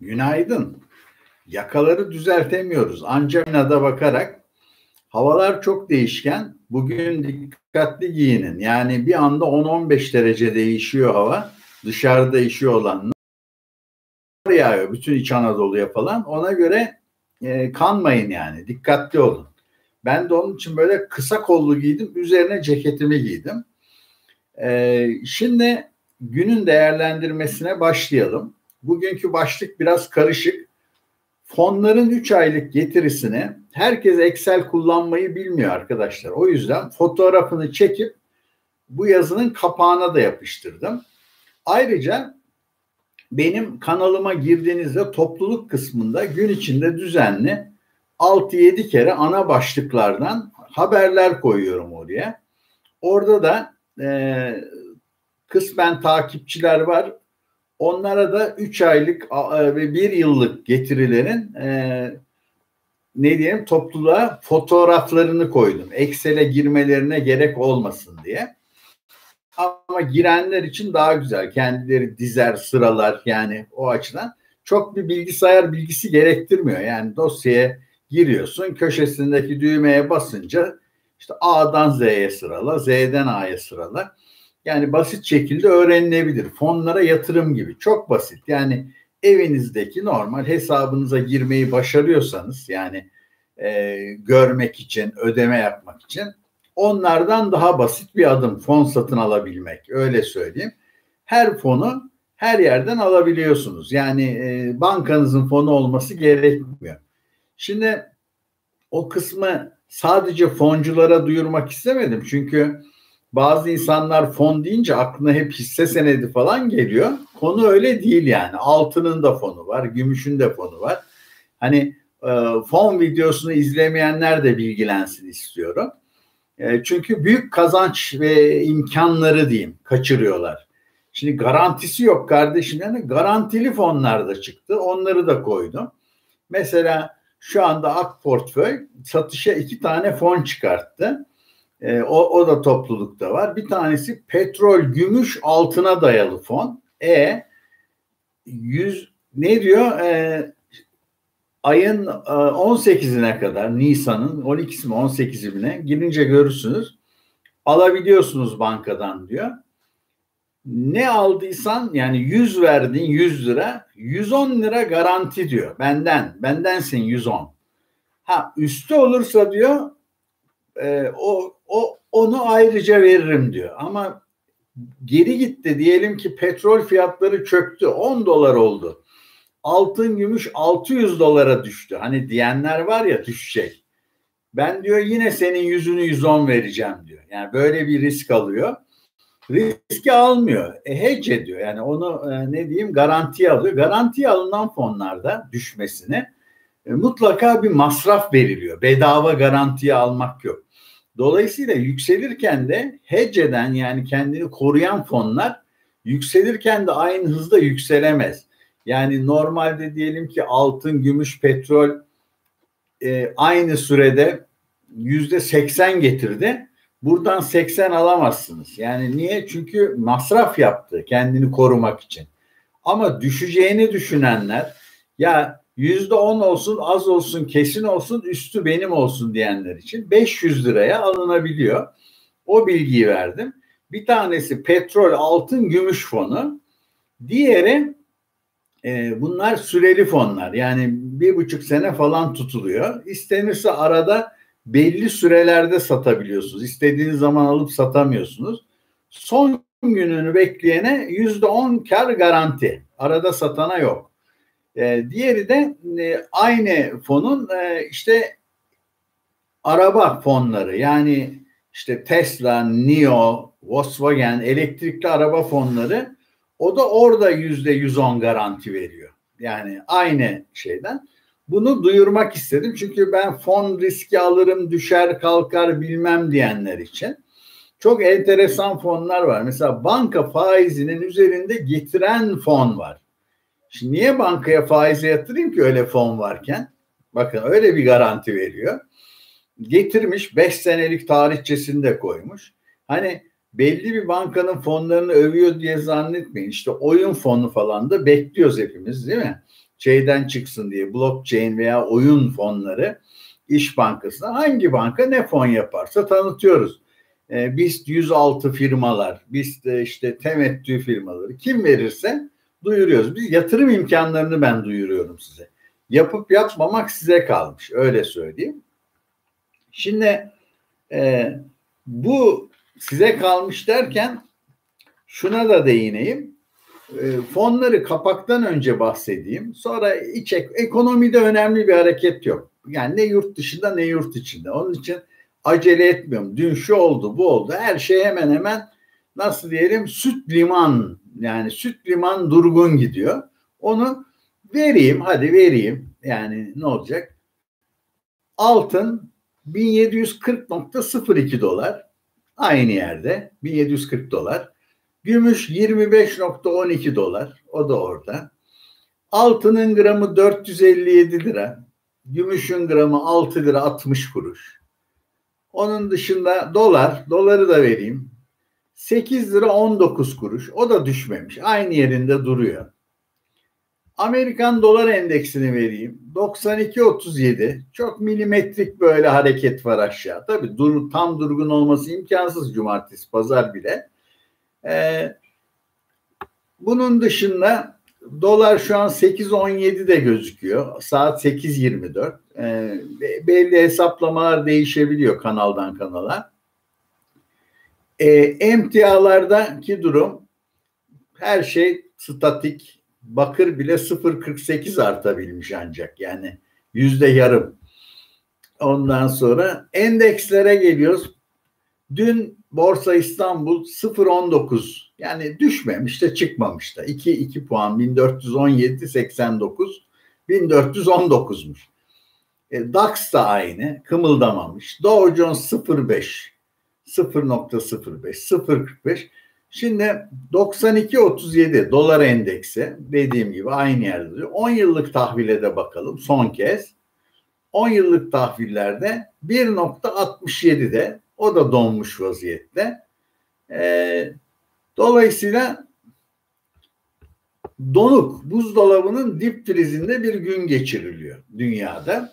Günaydın. Yakaları düzeltemiyoruz. Ancak da bakarak havalar çok değişken. Bugün dikkatli giyinin. Yani bir anda 10-15 derece değişiyor hava. Dışarıda değişiyor olanlar yağıyor bütün İç Anadolu'ya falan. Ona göre e, kanmayın yani. Dikkatli olun. Ben de onun için böyle kısa kollu giydim. Üzerine ceketimi giydim. E, şimdi günün değerlendirmesine başlayalım. Bugünkü başlık biraz karışık. Fonların 3 aylık getirisini herkes Excel kullanmayı bilmiyor arkadaşlar. O yüzden fotoğrafını çekip bu yazının kapağına da yapıştırdım. Ayrıca benim kanalıma girdiğinizde topluluk kısmında gün içinde düzenli 6-7 kere ana başlıklardan haberler koyuyorum oraya. Orada da e, kısmen takipçiler var. Onlara da 3 aylık e, ve 1 yıllık getirilerin e, ne diyeyim topluluğa fotoğraflarını koydum. Excel'e girmelerine gerek olmasın diye. Ama girenler için daha güzel. Kendileri dizer, sıralar yani o açıdan. Çok bir bilgisayar bilgisi gerektirmiyor. Yani dosyaya giriyorsun, köşesindeki düğmeye basınca işte A'dan Z'ye sırala, Z'den A'ya sırala. Yani basit şekilde öğrenilebilir. Fonlara yatırım gibi. Çok basit. Yani evinizdeki normal hesabınıza girmeyi başarıyorsanız yani e, görmek için, ödeme yapmak için onlardan daha basit bir adım fon satın alabilmek. Öyle söyleyeyim. Her fonu her yerden alabiliyorsunuz. Yani e, bankanızın fonu olması gerekmiyor. Şimdi o kısmı sadece fonculara duyurmak istemedim. Çünkü bazı insanlar fon deyince aklına hep hisse senedi falan geliyor. Konu öyle değil yani. Altının da fonu var, gümüşün de fonu var. Hani e, fon videosunu izlemeyenler de bilgilensin istiyorum. E, çünkü büyük kazanç ve imkanları diyeyim kaçırıyorlar. Şimdi garantisi yok kardeşim. Yani garantili fonlar da çıktı. Onları da koydum. Mesela şu anda Ak Portföy satışa iki tane fon çıkarttı. E, o, o da toplulukta var. Bir tanesi petrol, gümüş, altına dayalı fon. E 100 ne diyor? E, ayın 18'ine e, kadar Nisan'ın 12'si mi 18'i mi girince görürsünüz. Alabiliyorsunuz bankadan diyor. Ne aldıysan yani 100 verdin 100 lira 110 lira garanti diyor benden bendensin 110. Ha üstü olursa diyor e, o, o onu ayrıca veririm diyor. Ama geri gitti diyelim ki petrol fiyatları çöktü 10 dolar oldu. Altın gümüş 600 dolara düştü. Hani diyenler var ya düşecek. Ben diyor yine senin yüzünü 110 vereceğim diyor. Yani böyle bir risk alıyor. Riski almıyor. E, hedge ediyor. Yani onu e, ne diyeyim garantiye alıyor. Garantiye alınan fonlarda düşmesine e, mutlaka bir masraf veriliyor. Bedava garantiye almak yok. Dolayısıyla yükselirken de hedge eden yani kendini koruyan fonlar yükselirken de aynı hızda yükselemez. Yani normalde diyelim ki altın, gümüş, petrol e, aynı sürede yüzde seksen getirdi. Buradan 80 alamazsınız. Yani niye? Çünkü masraf yaptı kendini korumak için. Ama düşeceğini düşünenler ya yüzde on olsun az olsun kesin olsun üstü benim olsun diyenler için 500 liraya alınabiliyor. O bilgiyi verdim. Bir tanesi petrol, altın, gümüş fonu. Diğeri e, bunlar süreli fonlar. Yani bir buçuk sene falan tutuluyor. İstenirse arada belli sürelerde satabiliyorsunuz. İstediğiniz zaman alıp satamıyorsunuz. Son gününü bekleyene yüzde on kar garanti. Arada satana yok. E, diğeri de e, aynı fonun e, işte araba fonları yani işte Tesla, NIO, Volkswagen elektrikli araba fonları o da orada yüzde 110 garanti veriyor. Yani aynı şeyden. Bunu duyurmak istedim çünkü ben fon riski alırım düşer kalkar bilmem diyenler için. Çok enteresan fonlar var. Mesela banka faizinin üzerinde getiren fon var. Şimdi niye bankaya faize yatırayım ki öyle fon varken? Bakın öyle bir garanti veriyor. Getirmiş 5 senelik tarihçesini de koymuş. Hani belli bir bankanın fonlarını övüyor diye zannetmeyin. İşte oyun fonu falan da bekliyoruz hepimiz değil mi? şeyden çıksın diye blockchain veya oyun fonları İş Bankası'na hangi banka ne fon yaparsa tanıtıyoruz. E, BIST 106 firmalar, BIST işte temettü firmaları kim verirse duyuruyoruz. Biz yatırım imkanlarını ben duyuruyorum size. Yapıp yapmamak size kalmış öyle söyleyeyim. Şimdi e, bu size kalmış derken şuna da değineyim. E, fonları kapaktan önce bahsedeyim. Sonra iç ekonomide önemli bir hareket yok. Yani ne yurt dışında ne yurt içinde. Onun için acele etmiyorum. Dün şu oldu, bu oldu. Her şey hemen hemen nasıl diyelim süt liman yani süt liman durgun gidiyor. Onu vereyim, hadi vereyim. Yani ne olacak? Altın 1740.02 dolar. Aynı yerde 1740 dolar. Gümüş 25.12 dolar. O da orada. Altının gramı 457 lira. Gümüşün gramı 6 lira 60 kuruş. Onun dışında dolar, doları da vereyim. 8 lira 19 kuruş. O da düşmemiş. Aynı yerinde duruyor. Amerikan dolar endeksini vereyim. 92.37. Çok milimetrik böyle hareket var aşağı. Tabii dur, tam durgun olması imkansız cumartesi, pazar bile. Ee, bunun dışında dolar şu an 8.17'de gözüküyor. Saat 8.24. Ee, belli hesaplamalar değişebiliyor kanaldan kanala. Ee, emtialardaki durum her şey statik bakır bile 0.48 artabilmiş ancak yani yüzde yarım. Ondan sonra endekslere geliyoruz. Dün Borsa İstanbul 0.19 yani düşmemiş de çıkmamış da 2, 2 puan 1417 89 1419'muş. E, DAX da aynı kımıldamamış. Dow Jones 0.5 0.05 0.45 Şimdi 92.37 dolar endeksi dediğim gibi aynı yerde duruyor. 10 yıllık tahvile de bakalım son kez. 10 yıllık tahvillerde 1.67'de o da donmuş vaziyette. Ee, dolayısıyla donuk buzdolabının dip frizinde bir gün geçiriliyor dünyada.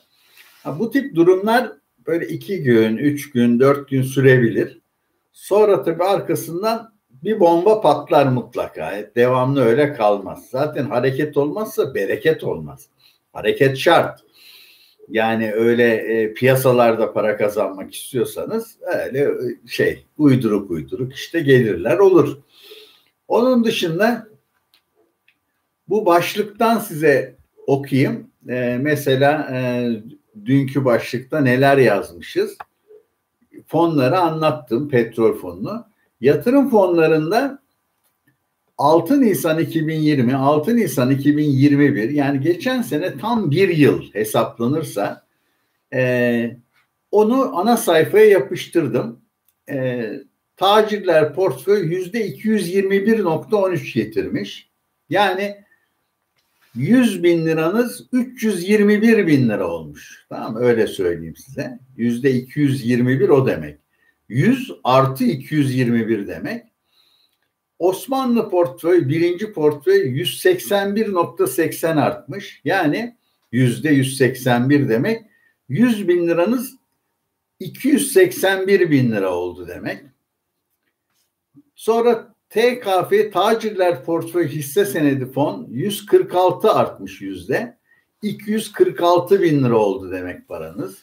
Ha, bu tip durumlar böyle iki gün, üç gün, dört gün sürebilir. Sonra tabii arkasından bir bomba patlar mutlaka. Devamlı öyle kalmaz. Zaten hareket olmazsa bereket olmaz. Hareket şart. Yani öyle e, piyasalarda para kazanmak istiyorsanız öyle e, şey uyduruk uyduruk işte gelirler olur. Onun dışında bu başlıktan size okuyayım. E, mesela e, dünkü başlıkta neler yazmışız? Fonları anlattım, petrol fonunu. Yatırım fonlarında 6 Nisan 2020, 6 Nisan 2021 yani geçen sene tam bir yıl hesaplanırsa e, onu ana sayfaya yapıştırdım. E, tacirler portföy yüzde 221.13 getirmiş. Yani 100 bin liranız 321 bin lira olmuş. Tamam öyle söyleyeyim size. Yüzde 221 o demek. 100 artı 221 demek. Osmanlı portföy birinci portföy 181.80 artmış. Yani yüzde 181 demek. 100 bin liranız 281 bin lira oldu demek. Sonra TKF Tacirler Portföy Hisse Senedi Fon 146 artmış yüzde. 246 bin lira oldu demek paranız.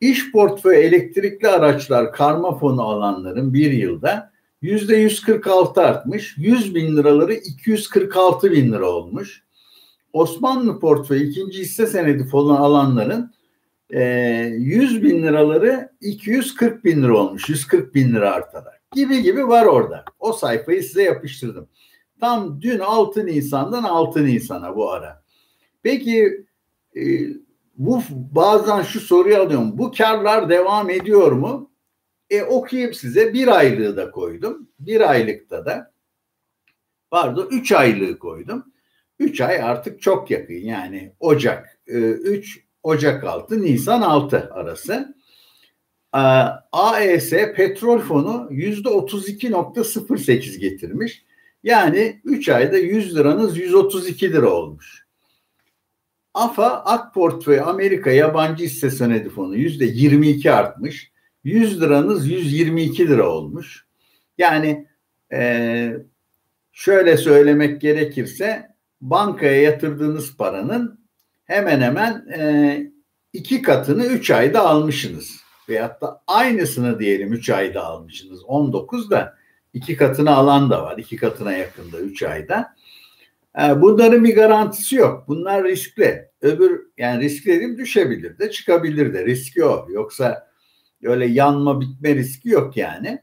İş portföy elektrikli araçlar karma fonu alanların bir yılda yüzde 146 artmış. 100 bin liraları 246 bin lira olmuş. Osmanlı portföy ikinci hisse senedi fonu alanların e, 100 bin liraları 240 bin lira olmuş. 140 bin lira artarak gibi gibi var orada. O sayfayı size yapıştırdım. Tam dün 6 Nisan'dan 6 Nisan'a bu ara. Peki e, bu bazen şu soruyu alıyorum. Bu karlar devam ediyor mu? E okuyayım size. Bir aylığı da koydum. Bir aylıkta da pardon üç aylığı koydum. Üç ay artık çok yakın. Yani Ocak e, üç Ocak altı Nisan altı arası. AES petrol fonu yüzde 32.08 getirmiş. Yani 3 ayda 100 liranız 132 lira olmuş. AFA Ak Portföy Amerika Yabancı Hisse Senedi Fonu yüzde 22 artmış. 100 liranız 122 lira olmuş. Yani e, şöyle söylemek gerekirse bankaya yatırdığınız paranın hemen hemen e, iki katını 3 ayda almışsınız. Veyahut da aynısını diyelim 3 ayda almışsınız. 19 da iki katını alan da var. iki katına yakında 3 ayda. E, bunların bir garantisi yok. Bunlar riskli. Öbür yani riskli dedim düşebilir de çıkabilir de riski o. Yoksa öyle yanma bitme riski yok yani.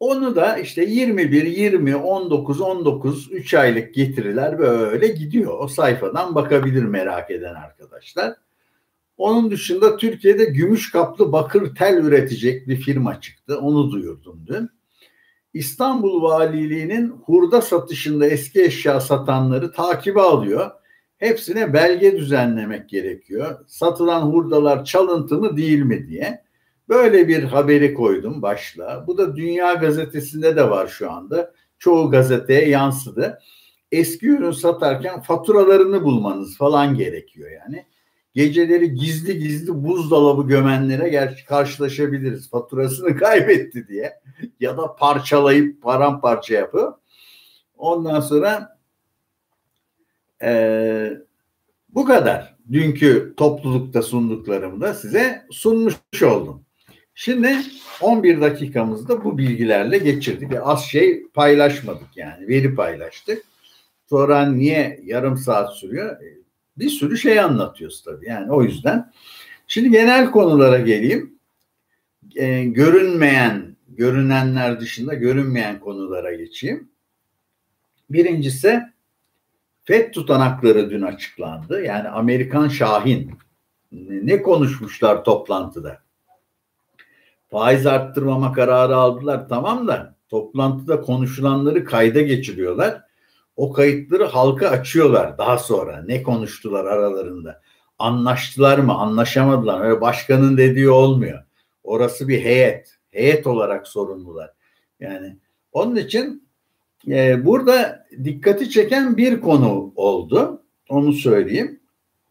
Onu da işte 21, 20, 19, 19 3 aylık getiriler böyle gidiyor. O sayfadan bakabilir merak eden arkadaşlar. Onun dışında Türkiye'de gümüş kaplı bakır tel üretecek bir firma çıktı. Onu duyurdum dün. İstanbul Valiliği'nin hurda satışında eski eşya satanları takibe alıyor. Hepsine belge düzenlemek gerekiyor. Satılan hurdalar çalıntı mı değil mi diye. Böyle bir haberi koydum başla. Bu da Dünya Gazetesi'nde de var şu anda. Çoğu gazeteye yansıdı. Eski ürün satarken faturalarını bulmanız falan gerekiyor yani. Geceleri gizli gizli buzdolabı gömenlere gerçi karşılaşabiliriz. Faturasını kaybetti diye. Ya da parçalayıp paramparça yapıyor. Ondan sonra e, bu kadar. Dünkü toplulukta sunduklarımda size sunmuş oldum. Şimdi 11 dakikamızda bu bilgilerle geçirdik. Az şey paylaşmadık yani veri paylaştık. Sonra niye yarım saat sürüyor? E, bir sürü şey anlatıyoruz tabii yani o yüzden. Şimdi genel konulara geleyim. Ee, görünmeyen, görünenler dışında görünmeyen konulara geçeyim. Birincisi FED tutanakları dün açıklandı. Yani Amerikan Şahin. Ne konuşmuşlar toplantıda? Faiz arttırmama kararı aldılar tamam da toplantıda konuşulanları kayda geçiriyorlar. O kayıtları halka açıyorlar daha sonra. Ne konuştular aralarında? Anlaştılar mı? Anlaşamadılar. Öyle başkanın dediği olmuyor. Orası bir heyet. Heyet olarak sorumlular. Yani onun için e, burada dikkati çeken bir konu oldu. Onu söyleyeyim.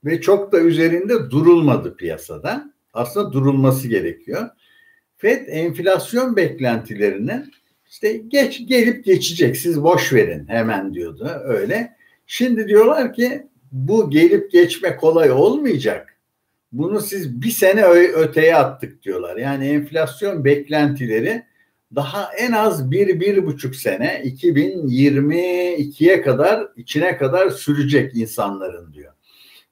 Ve çok da üzerinde durulmadı piyasada. Aslında durulması gerekiyor. FED enflasyon beklentilerini işte geç gelip geçecek siz boş verin hemen diyordu öyle. Şimdi diyorlar ki bu gelip geçme kolay olmayacak. Bunu siz bir sene öteye attık diyorlar. Yani enflasyon beklentileri daha en az bir, bir buçuk sene 2022'ye kadar içine kadar sürecek insanların diyor.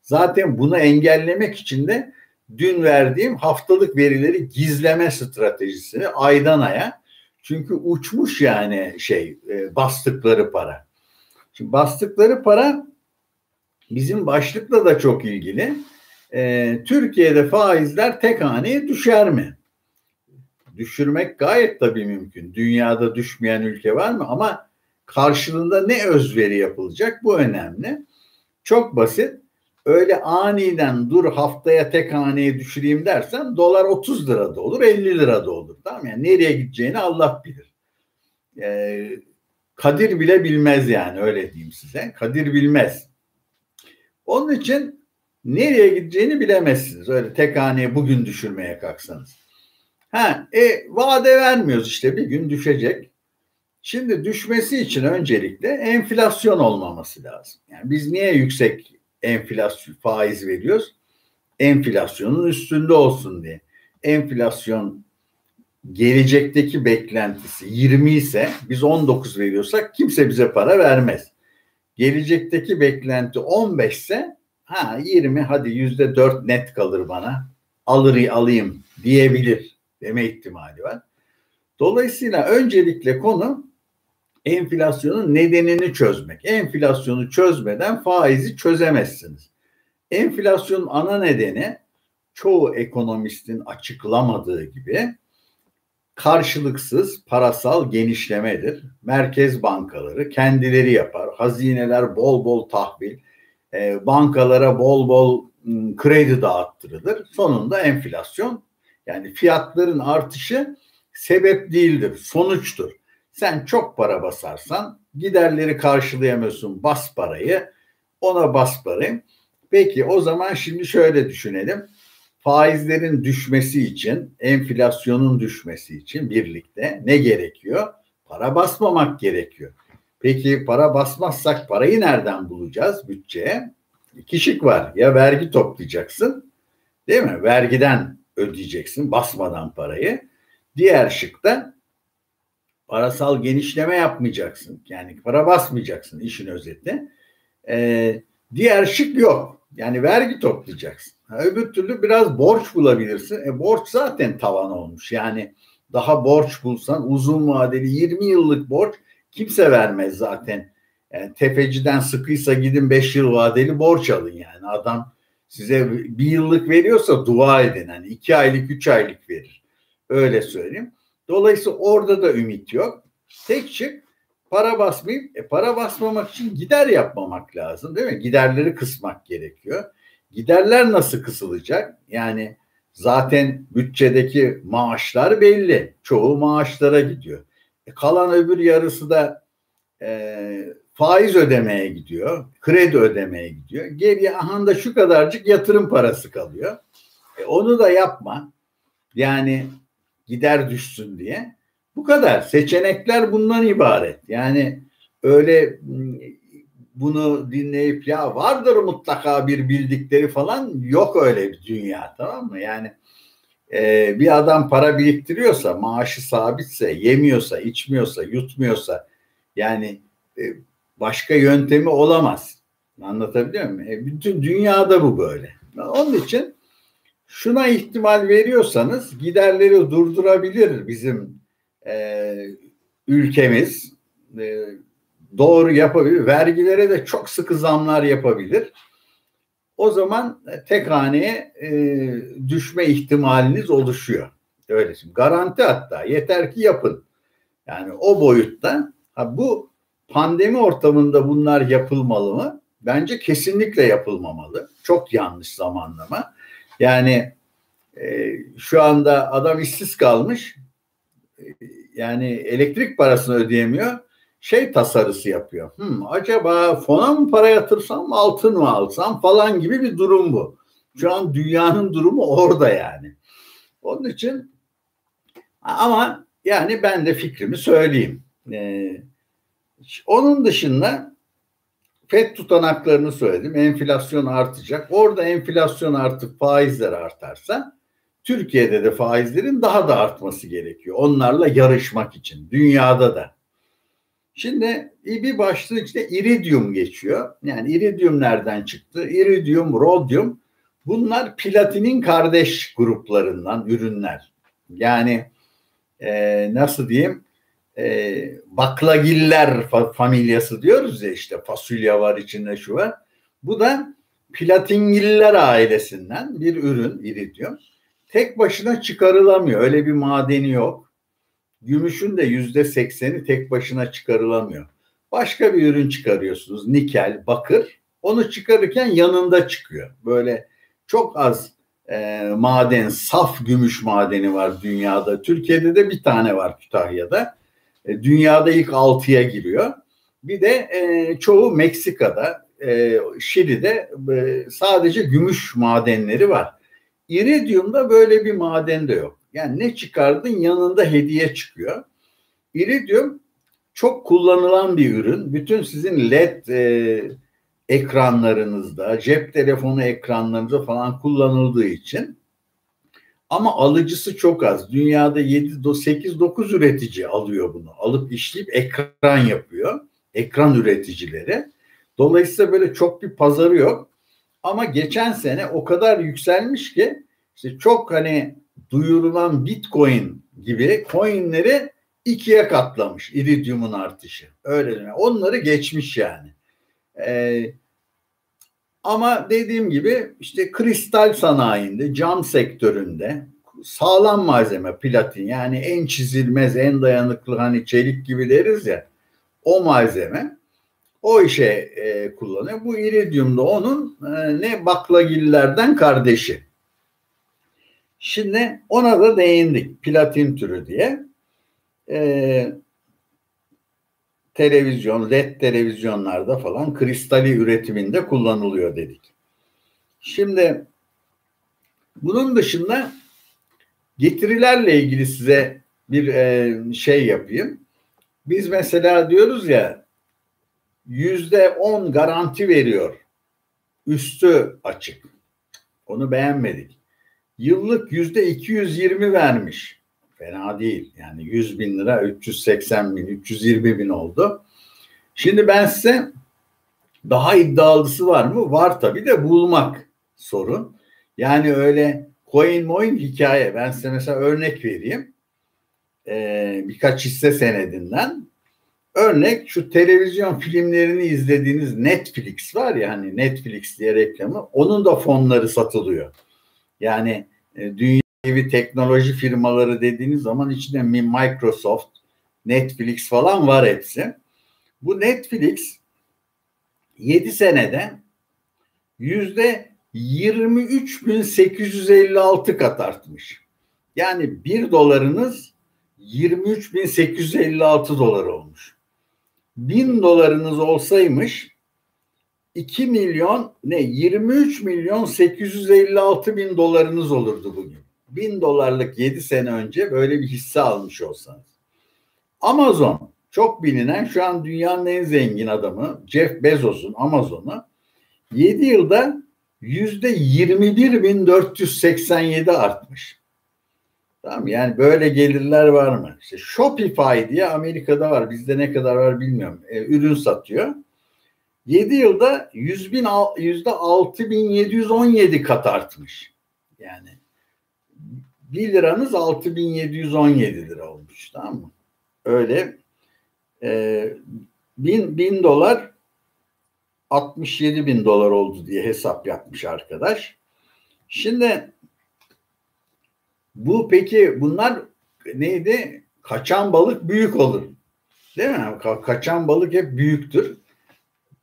Zaten bunu engellemek için de dün verdiğim haftalık verileri gizleme stratejisini aydan aya çünkü uçmuş yani şey e, bastıkları para. Şimdi bastıkları para bizim başlıkla da çok ilgili. E, Türkiye'de faizler tek haneye düşer mi? Düşürmek gayet tabii mümkün. Dünyada düşmeyen ülke var mı? Ama karşılığında ne özveri yapılacak? Bu önemli. Çok basit öyle aniden dur haftaya tek haneye düşüreyim dersen dolar 30 lira da olur 50 lira da olur. Tamam yani nereye gideceğini Allah bilir. Ee, Kadir bile bilmez yani öyle diyeyim size. Kadir bilmez. Onun için nereye gideceğini bilemezsiniz. Öyle tek haneye bugün düşürmeye kalksanız. Ha, e, vade vermiyoruz işte bir gün düşecek. Şimdi düşmesi için öncelikle enflasyon olmaması lazım. Yani biz niye yüksek enflasyon faiz veriyoruz. Enflasyonun üstünde olsun diye. Enflasyon gelecekteki beklentisi 20 ise biz 19 veriyorsak kimse bize para vermez. Gelecekteki beklenti 15 ise ha 20 hadi yüzde 4 net kalır bana alır alayım diyebilir deme ihtimali var. Dolayısıyla öncelikle konu enflasyonun nedenini çözmek. Enflasyonu çözmeden faizi çözemezsiniz. Enflasyonun ana nedeni çoğu ekonomistin açıklamadığı gibi karşılıksız parasal genişlemedir. Merkez bankaları kendileri yapar. Hazineler bol bol tahvil, e, bankalara bol bol kredi dağıttırılır. Sonunda enflasyon yani fiyatların artışı sebep değildir, sonuçtur. Sen çok para basarsan giderleri karşılayamıyorsun bas parayı Ona bas parayı. Peki o zaman şimdi şöyle düşünelim. Faizlerin düşmesi için, enflasyonun düşmesi için birlikte ne gerekiyor? Para basmamak gerekiyor. Peki para basmazsak parayı nereden bulacağız bütçeye? İki şık var. Ya vergi toplayacaksın, değil mi? Vergiden ödeyeceksin basmadan parayı. Diğer şık da parasal genişleme yapmayacaksın. Yani para basmayacaksın işin özeti. Ee, diğer şık yok. Yani vergi toplayacaksın. Öbür türlü biraz borç bulabilirsin. E, borç zaten tavan olmuş. Yani daha borç bulsan uzun vadeli 20 yıllık borç kimse vermez zaten. Yani tefeciden sıkıysa gidin 5 yıl vadeli borç alın yani. Adam size bir yıllık veriyorsa dua edin. Hani 2 aylık 3 aylık verir. Öyle söyleyeyim. Dolayısıyla orada da ümit yok. Tek şık para basmayıp e, para basmamak için gider yapmamak lazım değil mi? Giderleri kısmak gerekiyor. Giderler nasıl kısılacak? Yani zaten bütçedeki maaşlar belli. Çoğu maaşlara gidiyor. E, kalan öbür yarısı da e, faiz ödemeye gidiyor. Kredi ödemeye gidiyor. Geriye aha da şu kadarcık yatırım parası kalıyor. E, onu da yapma. Yani gider düşsün diye. Bu kadar. Seçenekler bundan ibaret. Yani öyle bunu dinleyip ya vardır mutlaka bir bildikleri falan yok öyle bir dünya tamam mı? Yani e, bir adam para biriktiriyorsa maaşı sabitse yemiyorsa içmiyorsa yutmuyorsa yani e, başka yöntemi olamaz. Anlatabiliyor muyum? E, bütün dünyada bu böyle. Onun için şuna ihtimal veriyorsanız giderleri durdurabilir bizim e, ülkemiz. E, doğru yapabilir. Vergilere de çok sıkı zamlar yapabilir. O zaman tek haneye e, düşme ihtimaliniz oluşuyor. Öyle Garanti hatta. Yeter ki yapın. Yani o boyutta ha bu pandemi ortamında bunlar yapılmalı mı? Bence kesinlikle yapılmamalı. Çok yanlış zamanlama. Yani e, şu anda adam işsiz kalmış. E, yani elektrik parasını ödeyemiyor şey tasarısı yapıyor. Hmm, acaba fona mı para yatırsam altın mı alsam falan gibi bir durum bu. Şu an dünyanın durumu orada yani. Onun için ama yani ben de fikrimi söyleyeyim. Ee, onun dışında FED tutanaklarını söyledim. Enflasyon artacak. Orada enflasyon artıp faizler artarsa Türkiye'de de faizlerin daha da artması gerekiyor. Onlarla yarışmak için. Dünyada da. Şimdi bir başlık işte iridium geçiyor. Yani iridium nereden çıktı? İridium, rodyum bunlar platinin kardeş gruplarından ürünler. Yani e, nasıl diyeyim e, baklagiller fa- familyası diyoruz ya işte fasulye var içinde şu var. Bu da platingiller ailesinden bir ürün iridium. Tek başına çıkarılamıyor. Öyle bir madeni yok. Gümüşün de yüzde sekseni tek başına çıkarılamıyor. Başka bir ürün çıkarıyorsunuz. Nikel, bakır. Onu çıkarırken yanında çıkıyor. Böyle çok az e, maden, saf gümüş madeni var dünyada. Türkiye'de de bir tane var Kütahya'da. E, dünyada ilk altıya giriyor. Bir de e, çoğu Meksika'da, e, Şili'de e, sadece gümüş madenleri var. İridium'da böyle bir maden de yok. Yani ne çıkardın yanında hediye çıkıyor. İridium çok kullanılan bir ürün. Bütün sizin LED e, ekranlarınızda, cep telefonu ekranlarınızda falan kullanıldığı için ama alıcısı çok az. Dünyada 7 8 9 üretici alıyor bunu. Alıp işleyip ekran yapıyor. Ekran üreticileri. Dolayısıyla böyle çok bir pazarı yok. Ama geçen sene o kadar yükselmiş ki işte çok hani duyurulan Bitcoin gibi coinleri ikiye katlamış iridiumun artışı. Öyle mi? Onları geçmiş yani. Ee, ama dediğim gibi işte kristal sanayinde, cam sektöründe sağlam malzeme platin yani en çizilmez, en dayanıklı hani çelik gibi deriz ya o malzeme o işe e, kullanıyor. Bu iridium da onun e, ne baklagillerden kardeşi. Şimdi ona da değindik. Platin türü diye. Ee, televizyon, led televizyonlarda falan kristali üretiminde kullanılıyor dedik. Şimdi bunun dışında getirilerle ilgili size bir e, şey yapayım. Biz mesela diyoruz ya yüzde on garanti veriyor. Üstü açık. Onu beğenmedik. Yıllık yüzde 220 vermiş. Fena değil. Yani 100 bin lira 380 bin, 320 bin oldu. Şimdi ben size daha iddialısı var mı? Var tabii de bulmak sorun. Yani öyle coin moin hikaye. Ben size mesela örnek vereyim. Ee, birkaç hisse senedinden. Örnek şu televizyon filmlerini izlediğiniz Netflix var ya hani Netflix diye reklamı. Onun da fonları satılıyor. Yani e, dünya gibi teknoloji firmaları dediğiniz zaman içinde Microsoft, Netflix falan var hepsi. Bu Netflix 7 senede yüzde 23.856 kat artmış. Yani 1 dolarınız 23.856 dolar olmuş. 1000 dolarınız olsaymış 2 milyon ne 23 milyon 856 bin dolarınız olurdu bugün. 1000 dolarlık 7 sene önce böyle bir hisse almış olsanız. Amazon çok bilinen şu an dünyanın en zengin adamı Jeff Bezos'un Amazon'u 7 yılda yüzde 21.487 artmış. Tamam yani böyle gelirler var mı? İşte Shopify diye Amerika'da var. Bizde ne kadar var bilmiyorum. E, ürün satıyor. 7 yılda 100 bin, yüzde 6717 kat artmış. Yani 1 liranız 6717 lira olmuş tamam mı? Öyle e, bin, bin dolar 67 bin dolar oldu diye hesap yapmış arkadaş. Şimdi bu peki bunlar neydi? Kaçan balık büyük olur. Değil mi? Ka- kaçan balık hep büyüktür.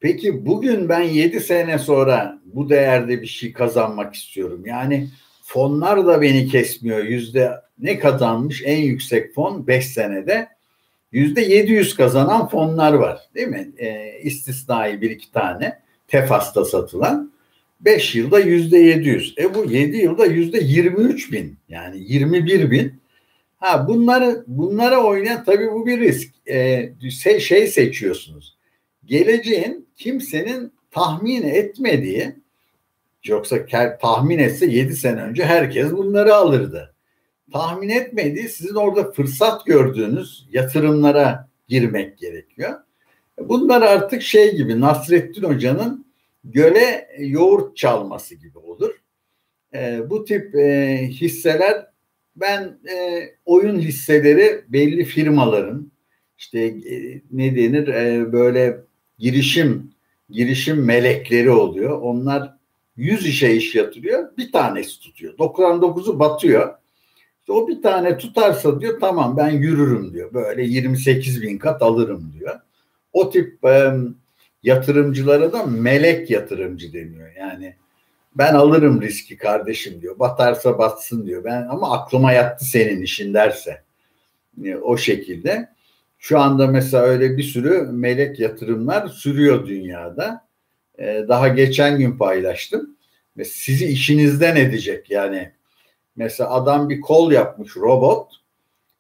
Peki bugün ben 7 sene sonra bu değerde bir şey kazanmak istiyorum. Yani fonlar da beni kesmiyor. Yüzde ne kazanmış en yüksek fon 5 senede? Yüzde 700 kazanan fonlar var değil mi? E, istisnai bir iki tane Tefas'ta satılan. 5 yılda yüzde 700. E bu 7 yılda yüzde 23 bin. Yani 21 bin. Ha bunları bunlara oynayan tabii bu bir risk. E, şey seçiyorsunuz. Geleceğin kimsenin tahmin etmediği yoksa tahmin etse 7 sene önce herkes bunları alırdı. Tahmin etmediği sizin orada fırsat gördüğünüz yatırımlara girmek gerekiyor. Bunlar artık şey gibi Nasrettin Hoca'nın göle yoğurt çalması gibi olur. E, bu tip e, hisseler ben e, oyun hisseleri belli firmaların işte e, ne denir e, böyle girişim girişim melekleri oluyor. Onlar 100 işe iş yatırıyor. Bir tanesi tutuyor. 99'u batıyor. İşte o bir tane tutarsa diyor tamam ben yürürüm diyor. Böyle 28 bin kat alırım diyor. O tip e, yatırımcılara da melek yatırımcı deniyor. Yani ben alırım riski kardeşim diyor. Batarsa batsın diyor. Ben ama aklıma yattı senin işin derse. E, o şekilde. Şu anda mesela öyle bir sürü melek yatırımlar sürüyor dünyada. E, daha geçen gün paylaştım. Ve sizi işinizden edecek yani. Mesela adam bir kol yapmış robot.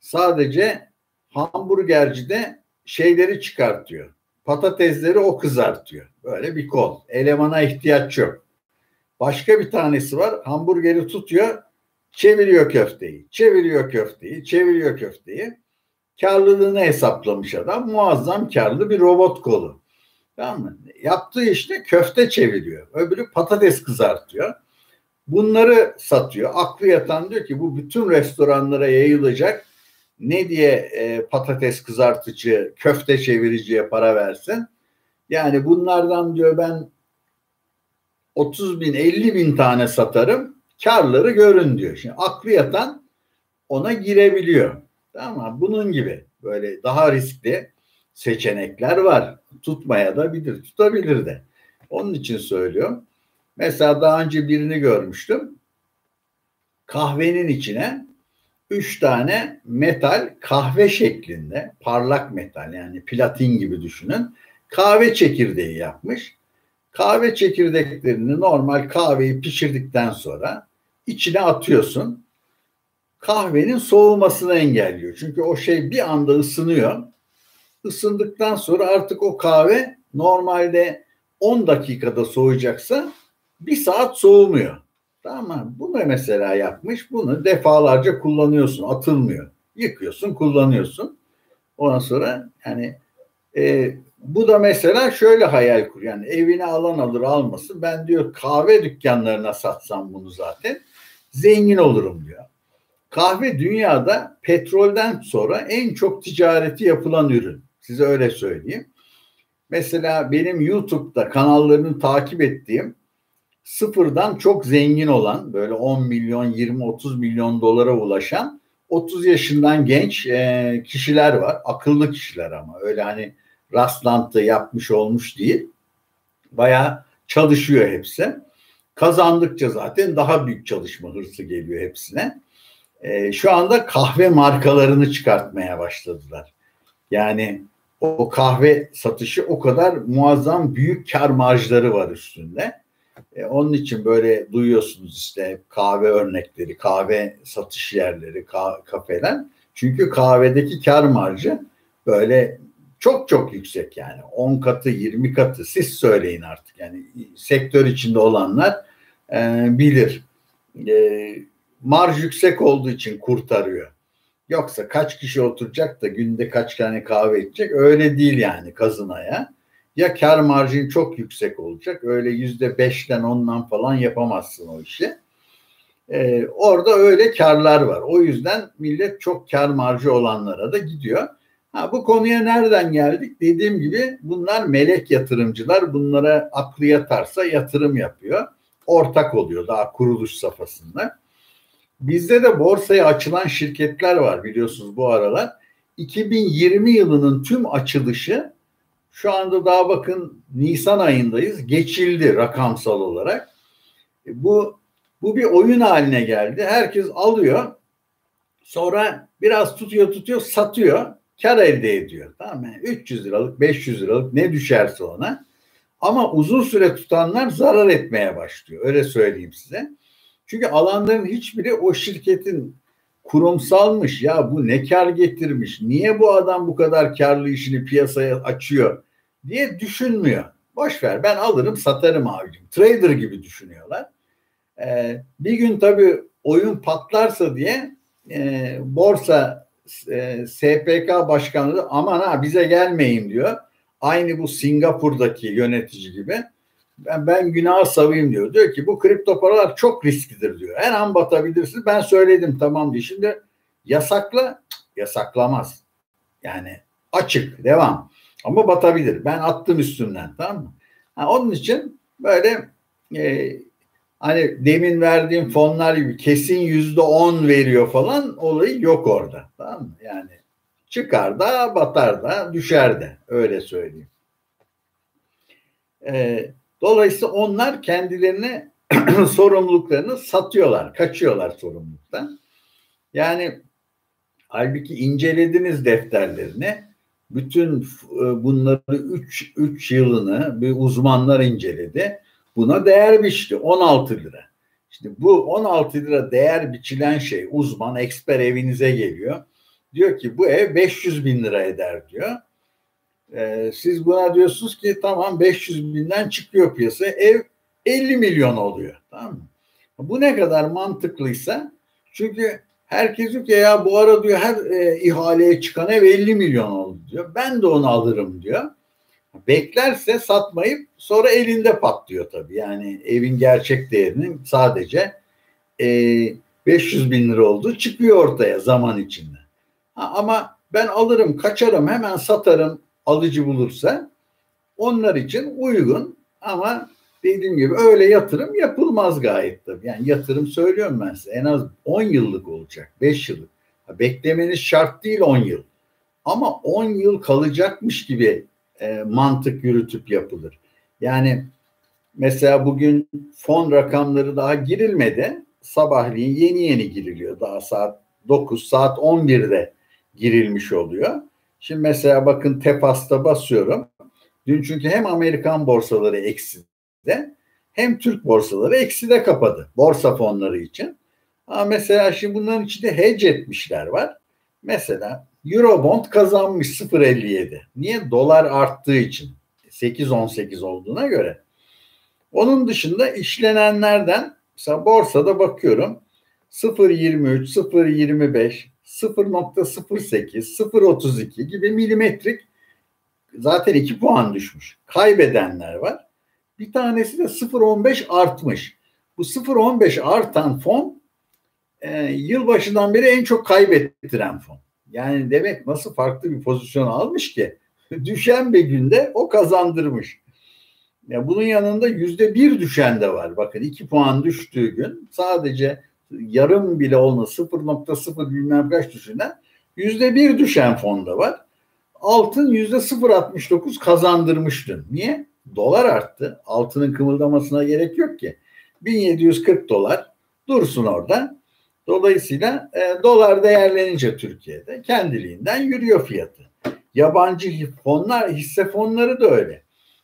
Sadece hamburgercide şeyleri çıkartıyor patatesleri o kızartıyor. Böyle bir kol. Elemana ihtiyaç yok. Başka bir tanesi var. Hamburgeri tutuyor. Çeviriyor köfteyi. Çeviriyor köfteyi. Çeviriyor köfteyi. Karlılığını hesaplamış adam. Muazzam karlı bir robot kolu. Tamam mı? Yaptığı işte köfte çeviriyor. Öbürü patates kızartıyor. Bunları satıyor. Aklı yatan diyor ki bu bütün restoranlara yayılacak ne diye e, patates kızartıcı, köfte çeviriciye para versin. Yani bunlardan diyor ben 30 bin 50 bin tane satarım karları görün diyor. Şimdi aklı yatan ona girebiliyor. Tamam mı? Bunun gibi böyle daha riskli seçenekler var. Tutmaya da bilir, tutabilir de. Onun için söylüyorum. Mesela daha önce birini görmüştüm. Kahvenin içine üç tane metal kahve şeklinde parlak metal yani platin gibi düşünün kahve çekirdeği yapmış. Kahve çekirdeklerini normal kahveyi pişirdikten sonra içine atıyorsun. Kahvenin soğumasını engelliyor. Çünkü o şey bir anda ısınıyor. Isındıktan sonra artık o kahve normalde 10 dakikada soğuyacaksa bir saat soğumuyor. Tamam mı? Bunu mesela yapmış. Bunu defalarca kullanıyorsun. Atılmıyor. Yıkıyorsun, kullanıyorsun. Ondan sonra yani e, bu da mesela şöyle hayal kur. Yani evine alan alır almasın. Ben diyor kahve dükkanlarına satsam bunu zaten zengin olurum diyor. Kahve dünyada petrolden sonra en çok ticareti yapılan ürün. Size öyle söyleyeyim. Mesela benim YouTube'da kanallarını takip ettiğim sıfırdan çok zengin olan böyle 10 milyon 20-30 milyon dolara ulaşan 30 yaşından genç e, kişiler var. Akıllı kişiler ama öyle hani rastlantı yapmış olmuş değil. Bayağı çalışıyor hepsi. Kazandıkça zaten daha büyük çalışma hırsı geliyor hepsine. E, şu anda kahve markalarını çıkartmaya başladılar. Yani o kahve satışı o kadar muazzam büyük kar marjları var üstünde. E, onun için böyle duyuyorsunuz işte kahve örnekleri, kahve satış yerleri, ka- kafeler. Çünkü kahvedeki kar marjı böyle çok çok yüksek yani. 10 katı, 20 katı siz söyleyin artık. Yani sektör içinde olanlar e, bilir. E, marj yüksek olduğu için kurtarıyor. Yoksa kaç kişi oturacak da günde kaç tane kahve içecek öyle değil yani kazınaya. Ya kar marjin çok yüksek olacak öyle yüzde beşten ondan falan yapamazsın o işi. Ee, orada öyle karlar var. O yüzden millet çok kar marjı olanlara da gidiyor. Ha, bu konuya nereden geldik? Dediğim gibi bunlar melek yatırımcılar. Bunlara aklı yatarsa yatırım yapıyor. Ortak oluyor daha kuruluş safhasında. Bizde de borsaya açılan şirketler var biliyorsunuz bu aralar. 2020 yılının tüm açılışı şu anda daha bakın Nisan ayındayız. Geçildi rakamsal olarak. E, bu bu bir oyun haline geldi. Herkes alıyor. Sonra biraz tutuyor tutuyor satıyor. Kar elde ediyor. Tamam mı? 300 liralık 500 liralık ne düşerse ona. Ama uzun süre tutanlar zarar etmeye başlıyor. Öyle söyleyeyim size. Çünkü alanların hiçbiri o şirketin kurumsalmış ya bu ne kar getirmiş niye bu adam bu kadar karlı işini piyasaya açıyor diye düşünmüyor. Boş ver ben alırım satarım abicim. Trader gibi düşünüyorlar. Ee, bir gün tabii oyun patlarsa diye e, borsa e, SPK başkanı aman ha bize gelmeyin diyor. Aynı bu Singapur'daki yönetici gibi ben, ben günah savayım diyor. Diyor ki bu kripto paralar çok risklidir diyor. Her an batabilirsiniz. Ben söyledim tamam diye. Şimdi yasakla yasaklamaz. Yani açık devam. Ama batabilir. Ben attım üstünden tamam mı? Ha, onun için böyle e, hani demin verdiğim fonlar gibi kesin yüzde on veriyor falan olayı yok orada. Tamam mı? Yani çıkar da batar da düşer de öyle söyleyeyim. Ee, Dolayısıyla onlar kendilerine sorumluluklarını satıyorlar, kaçıyorlar sorumluluktan. Yani halbuki incelediniz defterlerini. Bütün e, bunları 3 3 yılını bir uzmanlar inceledi. Buna değer biçti 16 lira. İşte bu 16 lira değer biçilen şey uzman, eksper evinize geliyor. Diyor ki bu ev 500 bin lira eder diyor. Ee, siz buna diyorsunuz ki tamam 500 binden çıkıyor piyasaya ev 50 milyon oluyor. Tamam mı? Bu ne kadar mantıklıysa çünkü herkes diyor ki ya bu ara diyor her e, ihaleye çıkan ev 50 milyon oldu diyor. Ben de onu alırım diyor. Beklerse satmayıp sonra elinde patlıyor tabii. Yani evin gerçek değerinin sadece e, 500 bin lira olduğu çıkıyor ortaya zaman içinde. Ha, ama ben alırım, kaçarım, hemen satarım, alıcı bulursa onlar için uygun ama dediğim gibi öyle yatırım yapılmaz gayet tabii. Yani yatırım söylüyorum ben size en az 10 yıllık olacak, 5 yıllık. Beklemeniz şart değil 10 yıl. Ama 10 yıl kalacakmış gibi e, mantık yürütüp yapılır. Yani mesela bugün fon rakamları daha girilmedi. Sabahleyin yeni yeni giriliyor. Daha saat 9 saat 11'de girilmiş oluyor. Şimdi mesela bakın Tepas'ta basıyorum. Dün çünkü hem Amerikan borsaları ekside hem Türk borsaları ekside kapadı. Borsa fonları için. Ama mesela şimdi bunların içinde hedge etmişler var. Mesela Eurobond kazanmış 0.57. Niye? Dolar arttığı için. 8.18 olduğuna göre. Onun dışında işlenenlerden mesela borsada bakıyorum 0.23, 0.25, 0.08, 0.32 gibi milimetrik zaten 2 puan düşmüş. Kaybedenler var. Bir tanesi de 0.15 artmış. Bu 0.15 artan fon e, yılbaşından beri en çok kaybettiren fon. Yani demek nasıl farklı bir pozisyon almış ki düşen bir günde o kazandırmış. Ya bunun yanında yüzde bir düşen de var. Bakın iki puan düştüğü gün sadece yarım bile olma 0.0 bilmem kaç düşünen yüzde bir düşen fonda var. Altın yüzde 0.69 kazandırmış dün. Niye? Dolar arttı. Altının kımıldamasına gerek yok ki. 1740 dolar dursun orada. Dolayısıyla e, dolar değerlenince Türkiye'de kendiliğinden yürüyor fiyatı. Yabancı fonlar, hisse fonları da öyle.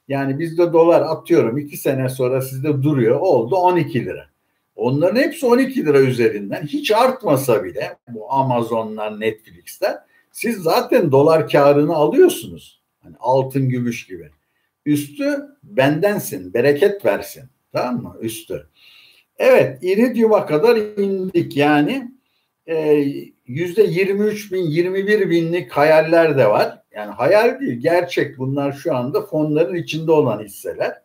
Yani bizde dolar atıyorum iki sene sonra sizde duruyor oldu 12 lira. Onların hepsi 12 lira üzerinden hiç artmasa bile bu Amazonlar, Netflix'ler siz zaten dolar karını alıyorsunuz. Hani altın, gümüş gibi. Üstü bendensin, bereket versin. Tamam mı? Üstü. Evet, iridium'a kadar indik yani. E, yüzde 23 bin, 21 binlik hayaller de var. Yani hayal değil, gerçek. Bunlar şu anda fonların içinde olan hisseler.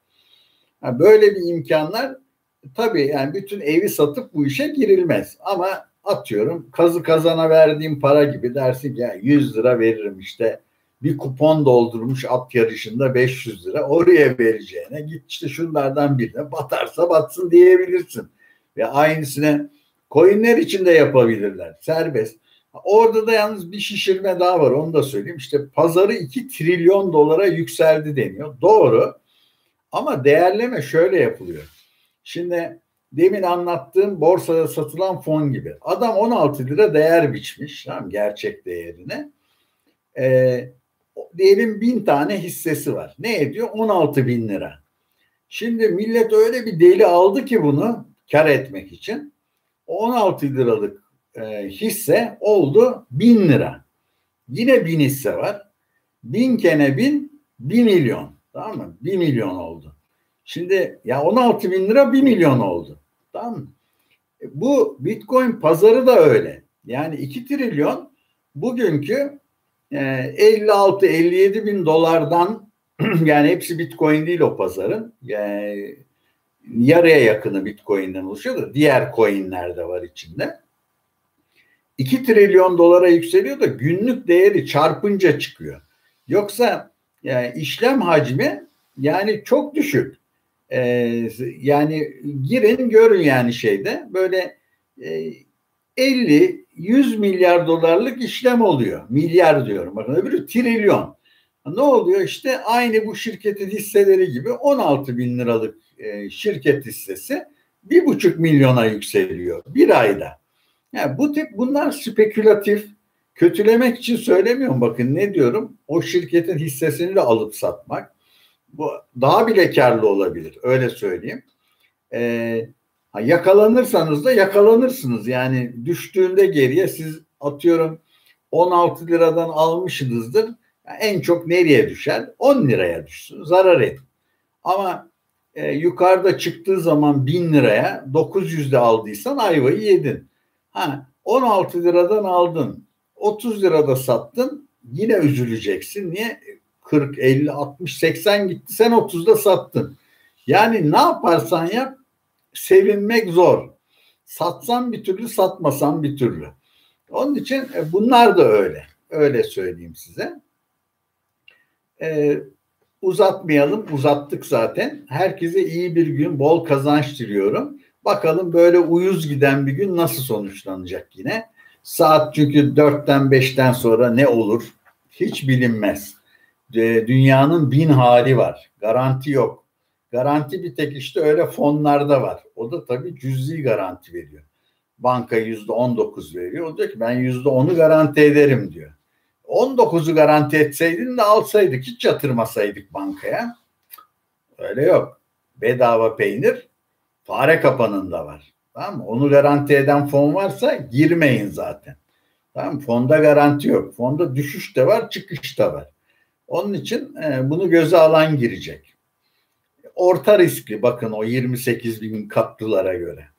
Yani böyle bir imkanlar tabii yani bütün evi satıp bu işe girilmez. Ama atıyorum kazı kazana verdiğim para gibi dersin ki ya 100 lira veririm işte bir kupon doldurmuş at yarışında 500 lira oraya vereceğine git işte şunlardan birine batarsa batsın diyebilirsin. Ve aynısını coinler için de yapabilirler. Serbest. Orada da yalnız bir şişirme daha var onu da söyleyeyim. İşte pazarı 2 trilyon dolara yükseldi deniyor. Doğru. Ama değerleme şöyle yapılıyor. Şimdi demin anlattığım borsada satılan fon gibi. Adam 16 lira değer biçmiş. Tamam, gerçek değerine. Ee, diyelim bin tane hissesi var. Ne ediyor? 16 bin lira. Şimdi millet öyle bir deli aldı ki bunu kar etmek için. 16 liralık e, hisse oldu bin lira. Yine bin hisse var. Bin kene bin, bir milyon. Tamam mı? Bir milyon oldu. Şimdi ya 16 bin lira bir milyon oldu. Tamam mı? E, bu Bitcoin pazarı da öyle. Yani 2 trilyon bugünkü 56-57 e, bin dolardan yani hepsi Bitcoin değil o pazarın. Yani yarıya yakını Bitcoin'den oluşuyor da diğer coinler de var içinde. 2 trilyon dolara yükseliyor da günlük değeri çarpınca çıkıyor. Yoksa yani işlem hacmi yani çok düşük. Ee, yani girin görün yani şeyde böyle e, 50 100 milyar dolarlık işlem oluyor. Milyar diyorum. Bakın öbürü trilyon. Ne oluyor işte aynı bu şirketin hisseleri gibi 16 bin liralık e, şirket hissesi bir buçuk milyona yükseliyor bir ayda. Yani bu tip bunlar spekülatif kötülemek için söylemiyorum bakın ne diyorum o şirketin hissesini de alıp satmak bu daha bile karlı olabilir öyle söyleyeyim. Ee, yakalanırsanız da yakalanırsınız yani düştüğünde geriye siz atıyorum 16 liradan almışsınızdır en çok nereye düşer? 10 liraya düşsün zarar et. Ama e, yukarıda çıktığı zaman 1000 liraya 900'de aldıysan ayvayı yedin. Ha 16 liradan aldın 30 lirada sattın yine üzüleceksin. Niye? 40, 50, 60, 80 gitti sen 30'da sattın. Yani ne yaparsan yap sevinmek zor. Satsan bir türlü satmasan bir türlü. Onun için e, bunlar da öyle. Öyle söyleyeyim size. Ee, uzatmayalım. Uzattık zaten. Herkese iyi bir gün, bol kazanç diliyorum. Bakalım böyle uyuz giden bir gün nasıl sonuçlanacak yine. Saat çünkü dörtten beşten sonra ne olur hiç bilinmez. Dünyanın bin hali var. Garanti yok. Garanti bir tek işte öyle fonlarda var. O da tabii cüzi garanti veriyor. Banka yüzde on dokuz veriyor. O diyor ki ben yüzde onu garanti ederim diyor. 19'u garanti etseydin de alsaydık hiç yatırmasaydık bankaya. Öyle yok. Bedava peynir fare kapanında var. Tamam mı? Onu garanti eden fon varsa girmeyin zaten. Tamam? Fonda garanti yok. Fonda düşüş de var, çıkış da var. Onun için e, bunu göze alan girecek. Orta riskli bakın o 28 bin katlılara göre.